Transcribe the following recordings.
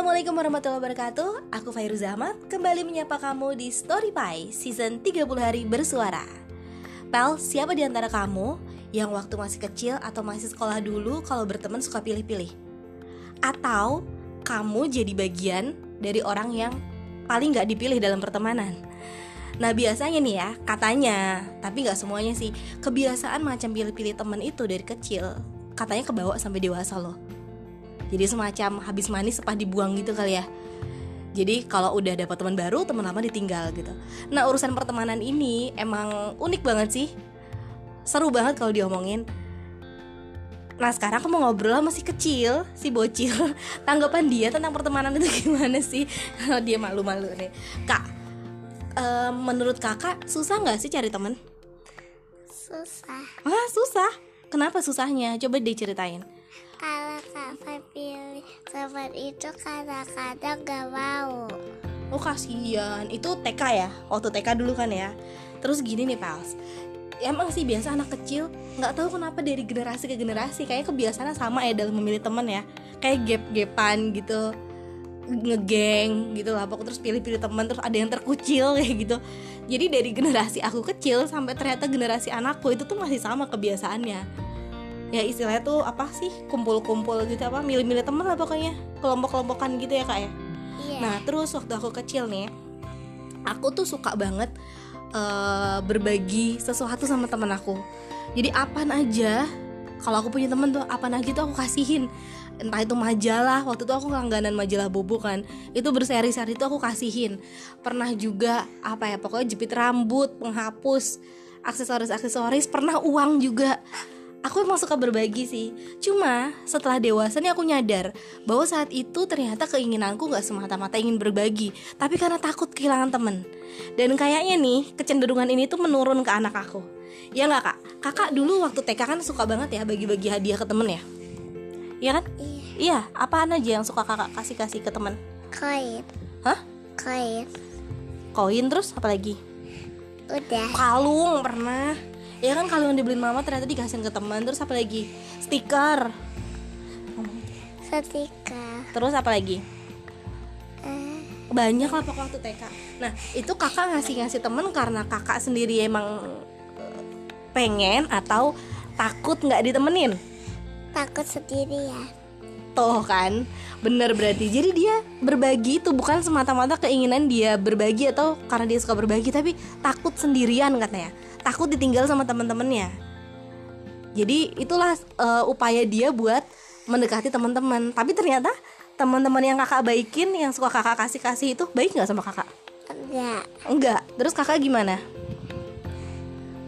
Assalamualaikum warahmatullahi wabarakatuh. Aku Fairuz Ahmad Kembali menyapa kamu di Story Pie Season 30 hari bersuara. Pel, siapa di antara kamu Yang waktu masih kecil atau masih sekolah dulu Kalau berteman suka pilih-pilih? Atau kamu jadi bagian dari orang yang paling gak dipilih dalam pertemanan? Nah biasanya nih ya, katanya Tapi gak semuanya sih Kebiasaan macam pilih-pilih temen itu dari kecil Katanya kebawa sampai dewasa loh jadi semacam habis manis sepah dibuang gitu kali ya jadi kalau udah dapat teman baru teman lama ditinggal gitu nah urusan pertemanan ini emang unik banget sih seru banget kalau diomongin Nah sekarang aku mau ngobrol sama si kecil, si bocil Tanggapan dia tentang pertemanan itu gimana sih? dia malu-malu nih Kak, uh, menurut kakak susah nggak sih cari teman? Susah Ah susah? Kenapa susahnya? Coba diceritain kakak pilih. Teman itu kadang-kadang gak mau. Oh kasihan, itu TK ya? Waktu TK dulu kan ya? Terus gini nih Pals. Emang sih biasa anak kecil nggak tahu kenapa dari generasi ke generasi kayak kebiasaannya sama ya dalam memilih teman ya. Kayak gap-gapan gitu ngegeng gitu lah. Pokoknya terus pilih-pilih teman terus ada yang terkucil kayak gitu. Jadi dari generasi aku kecil sampai ternyata generasi anakku itu tuh masih sama kebiasaannya ya istilahnya tuh apa sih? Kumpul-kumpul gitu apa? Milih-milih teman lah pokoknya. Kelompok-kelompokan gitu ya kak ya? Iya. Nah terus waktu aku kecil nih Aku tuh suka banget uh, Berbagi sesuatu sama temen aku. Jadi apa aja Kalau aku punya temen tuh apa aja tuh aku kasihin. Entah itu majalah Waktu itu aku langganan majalah Bobo kan Itu berseri-seri itu aku kasihin. Pernah juga apa ya Pokoknya jepit rambut Penghapus Aksesoris-aksesoris Pernah uang juga aku emang suka berbagi sih Cuma setelah dewasa nih aku nyadar Bahwa saat itu ternyata keinginanku gak semata-mata ingin berbagi Tapi karena takut kehilangan temen Dan kayaknya nih kecenderungan ini tuh menurun ke anak aku Ya gak kak? Kakak dulu waktu TK kan suka banget ya bagi-bagi hadiah ke temen ya? Iya kan? Iya Iya, apaan aja yang suka kakak kasih-kasih ke temen? Koin Hah? Koin Koin terus apa lagi? Udah Kalung pernah Ya kan kalung yang dibeliin mama ternyata dikasihin ke teman Terus apa lagi? Stiker. Setika Terus apa lagi? eh, banyak lah pokoknya waktu TK nah itu kakak ngasih ngasih temen karena kakak sendiri emang eh, pengen atau takut nggak ditemenin? Takut sendirian toh kan bener berarti. Jadi dia berbagi itu bukan semata-mata keinginan dia berbagi atau karena dia suka berbagi tapi takut sendirian katanya takut ditinggal sama teman-temannya jadi itulah eh, upaya dia buat mendekati teman-teman tapi ternyata teman-teman yang kakak baikin yang suka kakak kasih kasih itu baik nggak sama kakak Enggak Enggak. Terus kakak gimana?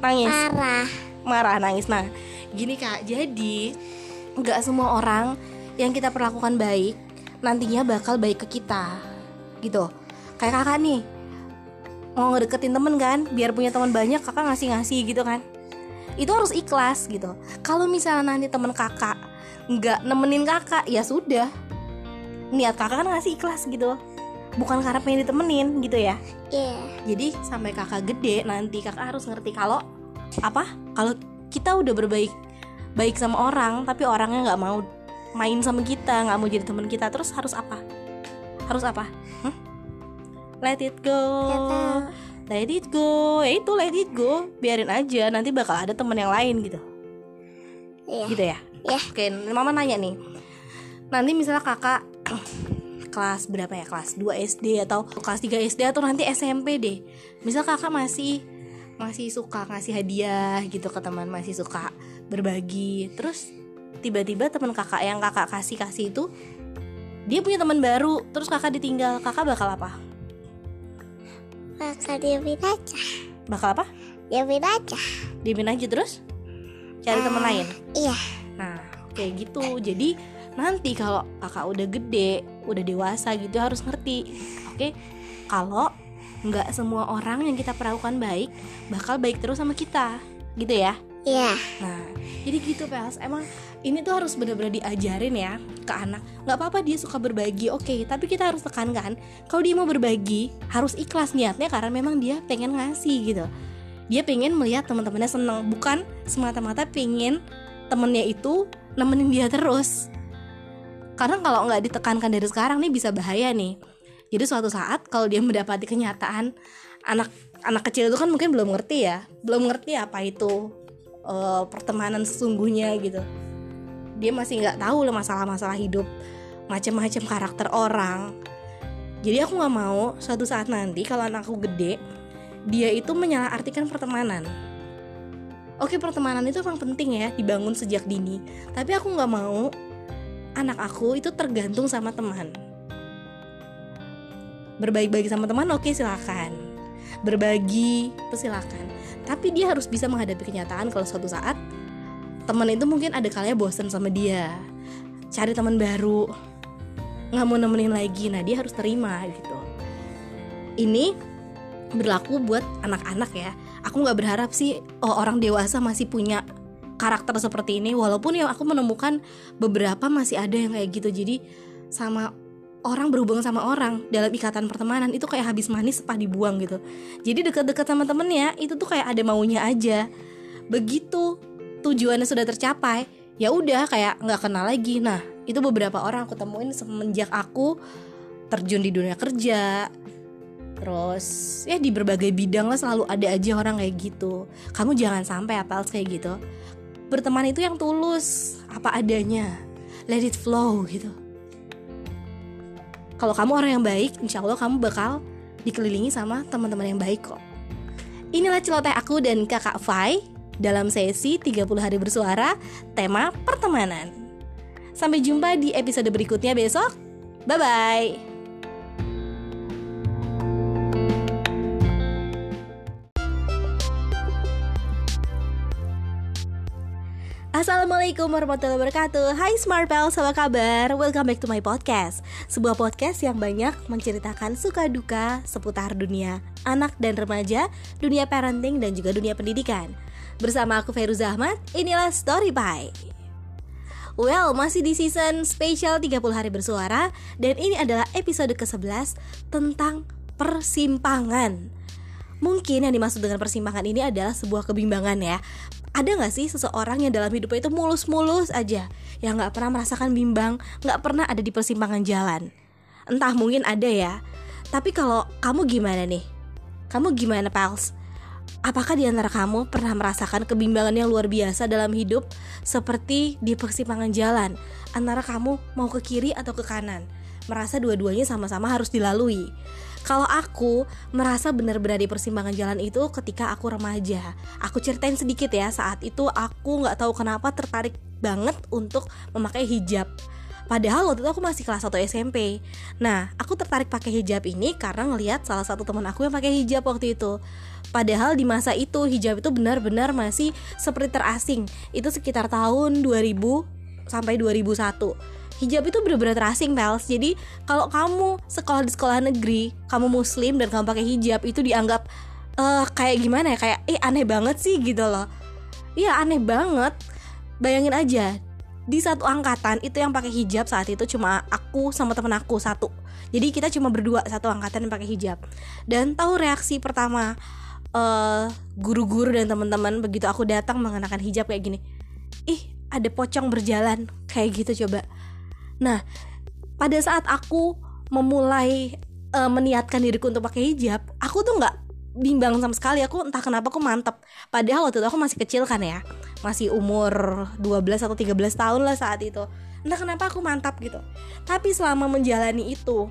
Nangis. Marah Marah nangis. Nah, gini Kak. Jadi enggak semua orang yang kita perlakukan baik nantinya bakal baik ke kita. Gitu. Kayak kakak nih. Mau ngedeketin temen kan, biar punya teman banyak kakak ngasih-ngasih gitu kan. Itu harus ikhlas gitu. Kalau misalnya nanti temen kakak nggak nemenin kakak, ya sudah. Niat kakak kan ngasih ikhlas gitu. Bukan karena pengen ditemenin gitu ya Iya jadi sampai kakak gede nanti kakak harus ngerti kalau apa kalau kita udah berbaik baik sama orang tapi orangnya nggak mau main sama kita nggak mau jadi teman kita terus harus apa harus apa Hmm? Let it go. Tahu. let it go. Ya itu let it go. Biarin aja nanti bakal ada teman yang lain gitu. Iya. Gitu ya? Iya. oke mama nanya nih. Nanti misalnya kakak kelas berapa ya? Kelas 2 SD atau kelas 3 SD atau nanti SMP deh. Misal kakak masih masih suka ngasih hadiah gitu ke teman masih suka berbagi. Terus tiba-tiba teman kakak yang kakak kasih kasih itu dia punya teman baru. Terus kakak ditinggal kakak bakal apa Bakal diemin aja. Bakal apa? Diemin aja. Diemin aja terus? Cari teman lain? Iya. Nah, kayak gitu. Jadi nanti kalau kakak udah gede, udah dewasa gitu harus ngerti. Oke, kalau nggak semua orang yang kita perlakukan baik bakal baik terus sama kita, gitu ya. Iya. Nah, jadi gitu Pels. Emang ini tuh harus benar-benar diajarin ya ke anak. Nggak apa-apa dia suka berbagi, oke. Tapi kita harus tekankan kalau dia mau berbagi harus ikhlas niatnya karena memang dia pengen ngasih gitu. Dia pengen melihat teman-temannya seneng, bukan semata-mata pengen temennya itu nemenin dia terus karena kalau nggak ditekankan dari sekarang nih bisa bahaya nih jadi suatu saat kalau dia mendapati kenyataan anak anak kecil itu kan mungkin belum ngerti ya belum ngerti apa itu uh, pertemanan sesungguhnya gitu dia masih nggak tahu lah masalah-masalah hidup macam-macam karakter orang. Jadi aku nggak mau suatu saat nanti kalau anakku gede dia itu menyalahartikan pertemanan. Oke pertemanan itu memang penting ya dibangun sejak dini. Tapi aku nggak mau anak aku itu tergantung sama teman. Berbaik-baik sama teman oke silakan. Berbagi silakan tapi dia harus bisa menghadapi kenyataan kalau suatu saat teman itu mungkin ada kalanya bosan sama dia. Cari teman baru. Nggak mau nemenin lagi. Nah dia harus terima gitu. Ini berlaku buat anak-anak ya. Aku nggak berharap sih oh, orang dewasa masih punya karakter seperti ini. Walaupun yang aku menemukan beberapa masih ada yang kayak gitu. Jadi sama orang berhubungan sama orang dalam ikatan pertemanan itu kayak habis manis sepah dibuang gitu. Jadi dekat-dekat sama temennya itu tuh kayak ada maunya aja. Begitu tujuannya sudah tercapai ya udah kayak nggak kenal lagi. Nah itu beberapa orang aku temuin semenjak aku terjun di dunia kerja. Terus ya di berbagai bidang lah selalu ada aja orang kayak gitu. Kamu jangan sampai apal kayak gitu. Berteman itu yang tulus apa adanya. Let it flow gitu. Kalau kamu orang yang baik insya Allah kamu bakal dikelilingi sama teman-teman yang baik kok. Inilah celoteh aku dan kakak Fai dalam sesi 30 hari bersuara tema pertemanan. Sampai jumpa di episode berikutnya besok. Bye bye. Assalamualaikum warahmatullahi wabarakatuh Hai Smart Pals, apa kabar? Welcome back to my podcast Sebuah podcast yang banyak menceritakan suka duka seputar dunia anak dan remaja Dunia parenting dan juga dunia pendidikan Bersama aku Feruza Ahmad, inilah Story Pie. Well, masih di season spesial 30 hari bersuara dan ini adalah episode ke-11 tentang persimpangan. Mungkin yang dimaksud dengan persimpangan ini adalah sebuah kebimbangan ya. Ada gak sih seseorang yang dalam hidupnya itu mulus-mulus aja, yang gak pernah merasakan bimbang, gak pernah ada di persimpangan jalan? Entah mungkin ada ya. Tapi kalau kamu gimana nih? Kamu gimana, pals? Apakah di antara kamu pernah merasakan kebimbangan yang luar biasa dalam hidup seperti di persimpangan jalan antara kamu mau ke kiri atau ke kanan? Merasa dua-duanya sama-sama harus dilalui. Kalau aku merasa benar-benar di persimpangan jalan itu ketika aku remaja. Aku ceritain sedikit ya, saat itu aku nggak tahu kenapa tertarik banget untuk memakai hijab. Padahal waktu itu aku masih kelas 1 SMP. Nah, aku tertarik pakai hijab ini karena ngelihat salah satu teman aku yang pakai hijab waktu itu. Padahal di masa itu hijab itu benar-benar masih seperti terasing. Itu sekitar tahun 2000 sampai 2001 hijab itu benar-benar terasing pels. Jadi kalau kamu sekolah di sekolah negeri kamu muslim dan kamu pakai hijab itu dianggap uh, kayak gimana ya? Kayak eh aneh banget sih gitu loh. Iya aneh banget. Bayangin aja di satu angkatan itu yang pakai hijab saat itu cuma aku sama temen aku satu. Jadi kita cuma berdua satu angkatan yang pakai hijab. Dan tahu reaksi pertama eh, guru-guru dan teman-teman begitu aku datang mengenakan hijab kayak gini ih ada pocong berjalan kayak gitu coba. Nah pada saat aku memulai uh, meniatkan diriku untuk pakai hijab aku tuh nggak bimbang sama sekali. Aku entah kenapa aku mantep. Padahal waktu itu aku masih kecil kan ya masih umur 12 atau 13 tahun lah saat itu. Entah kenapa aku mantap gitu. Tapi selama menjalani itu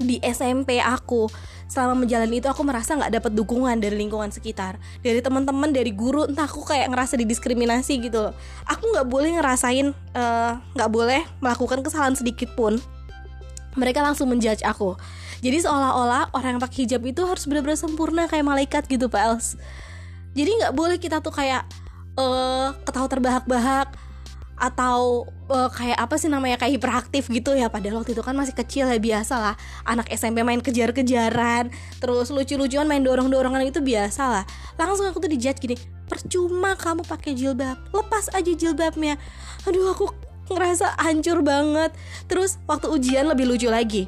di SMP aku selama menjalani itu aku merasa nggak dapat dukungan dari lingkungan sekitar. Dari teman-teman dari guru entah aku kayak ngerasa didiskriminasi gitu loh. Aku nggak boleh ngerasain eh, nggak uh, boleh melakukan kesalahan sedikit pun. Mereka langsung menjudge aku. Jadi seolah-olah orang yang pakai hijab itu harus benar-benar sempurna kayak malaikat gitu Pak Els jadi nggak boleh kita tuh kayak uh, ketawa terbahak-bahak atau uh, kayak apa sih namanya kayak hiperaktif gitu ya. Padahal waktu itu kan masih kecil ya biasa lah. Anak SMP main kejar-kejaran terus lucu-lucuan main dorong-dorongan itu biasa lah. Langsung aku tuh dijudge gini percuma kamu pakai jilbab lepas aja jilbabnya. Aduh aku ngerasa hancur banget. Terus waktu ujian lebih lucu lagi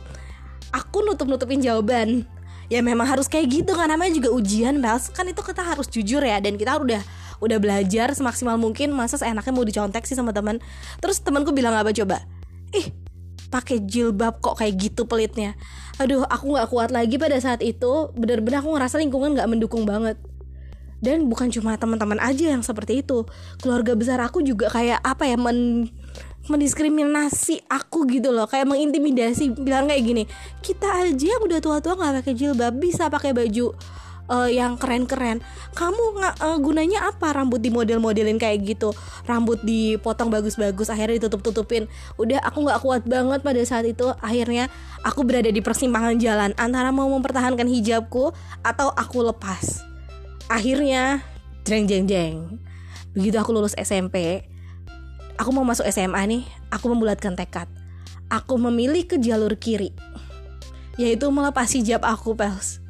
aku nutup-nutupin jawaban. Ya memang harus kayak gitu kan namanya juga ujian Bels kan itu kita harus jujur ya dan kita udah udah belajar semaksimal mungkin masa seenaknya mau dicontek sih sama teman. Terus temanku bilang apa coba? Ih pakai jilbab kok kayak gitu pelitnya. Aduh aku nggak kuat lagi pada saat itu. Bener-bener aku ngerasa lingkungan nggak mendukung banget. Dan bukan cuma teman-teman aja yang seperti itu. Keluarga besar aku juga kayak apa ya men mendiskriminasi aku gitu loh. Kayak mengintimidasi bilang kayak gini kita aja yang udah tua-tua nggak pakai jilbab bisa pakai baju uh, yang keren-keren. Kamu uh, gunanya apa? Rambut di model-modelin kayak gitu. Rambut dipotong bagus-bagus akhirnya ditutup-tutupin. Udah aku nggak kuat banget pada saat itu. Akhirnya aku berada di persimpangan jalan antara mau mempertahankan hijabku atau aku lepas. Akhirnya jeng jeng jeng. Begitu aku lulus SMP aku mau masuk SMA nih, aku membulatkan tekad. Aku memilih ke jalur kiri, yaitu melepas hijab aku, pels.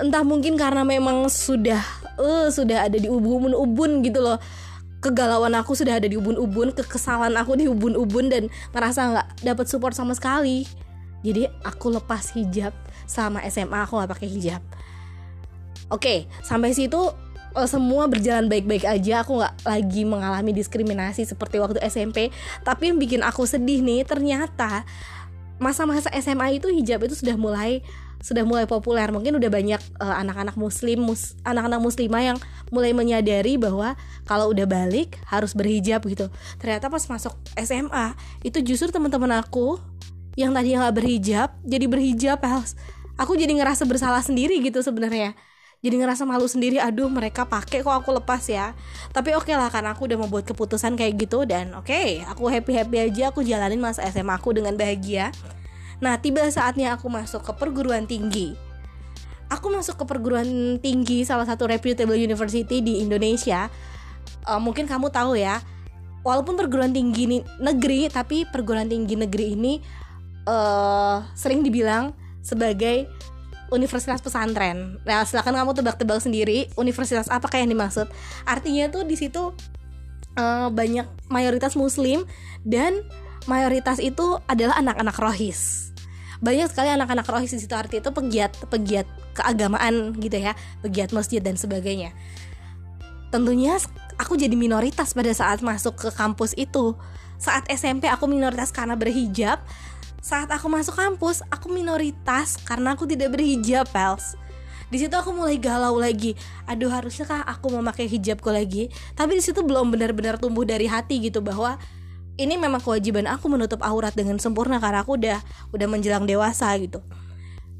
Entah mungkin karena memang sudah, uh, sudah ada di ubun-ubun gitu loh. Kegalauan aku sudah ada di ubun-ubun, kekesalan aku di ubun-ubun dan ngerasa nggak dapat support sama sekali. Jadi aku lepas hijab sama SMA aku nggak pakai hijab. Oke, sampai situ uh, semua berjalan baik-baik aja aku nggak lagi mengalami diskriminasi seperti waktu SMP tapi yang bikin aku sedih nih ternyata masa-masa SMA itu hijab itu sudah mulai sudah mulai populer. Mungkin udah banyak uh, anak-anak muslim mus, anak-anak muslimah yang mulai menyadari bahwa kalau udah balik harus berhijab gitu. Ternyata pas masuk SMA itu justru teman-teman aku yang tadi nggak berhijab jadi berhijab aku jadi ngerasa bersalah sendiri gitu sebenarnya. Jadi ngerasa malu sendiri aduh mereka pakai kok aku lepas ya. Tapi oke okay lah karena aku udah membuat keputusan kayak gitu dan oke okay, aku happy happy aja aku jalanin masa SMA aku dengan bahagia nah tiba saatnya aku masuk ke perguruan tinggi aku masuk ke perguruan tinggi salah satu reputable university di Indonesia uh, mungkin kamu tahu ya walaupun perguruan tinggi negeri tapi perguruan tinggi negeri ini uh, sering dibilang sebagai universitas pesantren. Nah, silakan kamu tebak-tebak sendiri universitas apa kayak yang dimaksud. Artinya tuh di situ uh, banyak mayoritas muslim dan mayoritas itu adalah anak-anak rohis. Banyak sekali anak-anak rohis di situ arti itu pegiat pegiat keagamaan gitu ya, pegiat masjid dan sebagainya. Tentunya aku jadi minoritas pada saat masuk ke kampus itu. Saat SMP aku minoritas karena berhijab, saat aku masuk kampus aku minoritas karena aku tidak berhijab pels di situ aku mulai galau lagi aduh harusnya kah aku memakai hijabku lagi tapi di situ belum benar-benar tumbuh dari hati gitu bahwa ini memang kewajiban aku menutup aurat dengan sempurna karena aku udah udah menjelang dewasa gitu.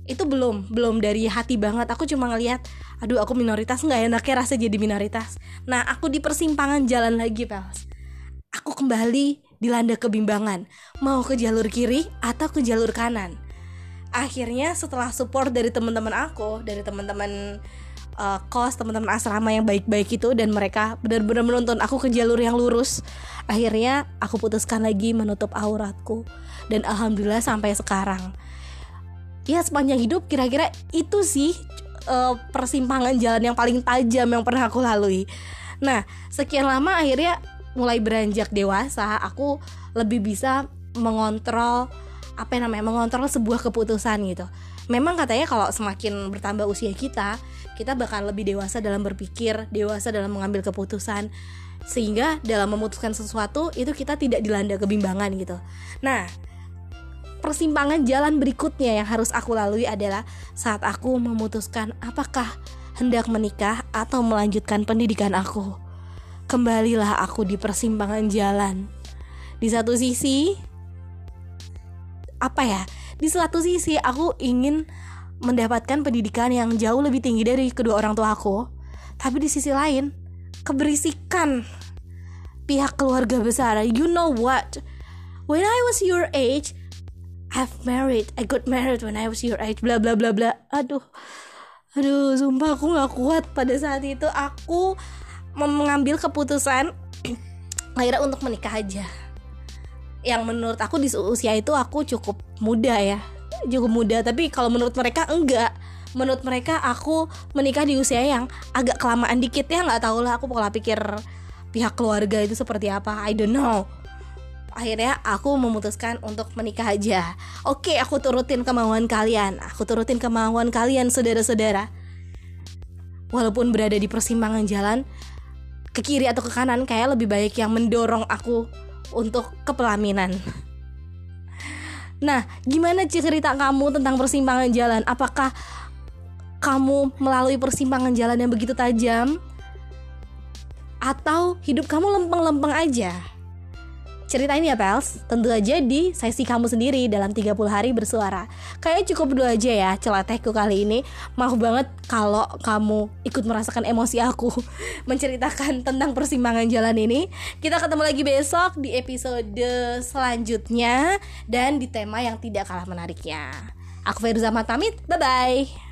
Itu belum belum dari hati banget. Aku cuma ngelihat aduh aku minoritas nggak enaknya rasa jadi minoritas. Nah aku di persimpangan jalan lagi pels. Aku kembali dilanda kebimbangan. Mau ke jalur kiri atau ke jalur kanan? Akhirnya setelah support dari teman-teman aku dari teman-teman uh, kos teman-teman asrama yang baik-baik itu dan mereka benar-benar menuntun aku ke jalur yang lurus akhirnya aku putuskan lagi menutup auratku. Dan alhamdulillah sampai sekarang. Ya sepanjang hidup kira-kira itu sih uh, persimpangan jalan yang paling tajam yang pernah aku lalui. Nah sekian lama akhirnya mulai beranjak dewasa aku lebih bisa mengontrol apa yang namanya mengontrol sebuah keputusan gitu. Memang katanya kalau semakin bertambah usia kita kita bakal lebih dewasa dalam berpikir dewasa dalam mengambil keputusan sehingga dalam memutuskan sesuatu itu kita tidak dilanda kebimbangan gitu nah persimpangan jalan berikutnya yang harus aku lalui adalah saat aku memutuskan apakah hendak menikah atau melanjutkan pendidikan aku kembalilah aku di persimpangan jalan. Di satu sisi, apa ya? Di satu sisi aku ingin mendapatkan pendidikan yang jauh lebih tinggi dari kedua orang tua aku. Tapi di sisi lain, keberisikan pihak keluarga besar. You know what? When I was your age, I've married. I got married when I was your age. Bla bla bla bla. Aduh. Aduh, sumpah aku gak kuat pada saat itu. Aku mengambil keputusan akhirnya untuk menikah aja yang menurut aku di usia itu aku cukup muda ya cukup muda tapi kalau menurut mereka enggak menurut mereka aku menikah di usia yang agak kelamaan dikit ya nggak tahu lah aku pola pikir pihak keluarga itu seperti apa I don't know. Akhirnya aku memutuskan untuk menikah aja. Oke aku turutin kemauan kalian. Aku turutin kemauan kalian saudara-saudara. Walaupun berada di persimpangan jalan ke kiri atau ke kanan kayak lebih baik yang mendorong aku untuk kepelaminan Nah, gimana cerita kamu tentang persimpangan jalan? Apakah kamu melalui persimpangan jalan yang begitu tajam? Atau hidup kamu lempeng-lempeng aja? Ceritain ya Pels, tentu aja di sesi kamu sendiri dalam 30 hari bersuara Kayaknya cukup dulu aja ya celatehku kali ini Maaf banget kalau kamu ikut merasakan emosi aku Menceritakan tentang persimpangan jalan ini Kita ketemu lagi besok di episode selanjutnya Dan di tema yang tidak kalah menariknya Aku Feruza pamit, bye-bye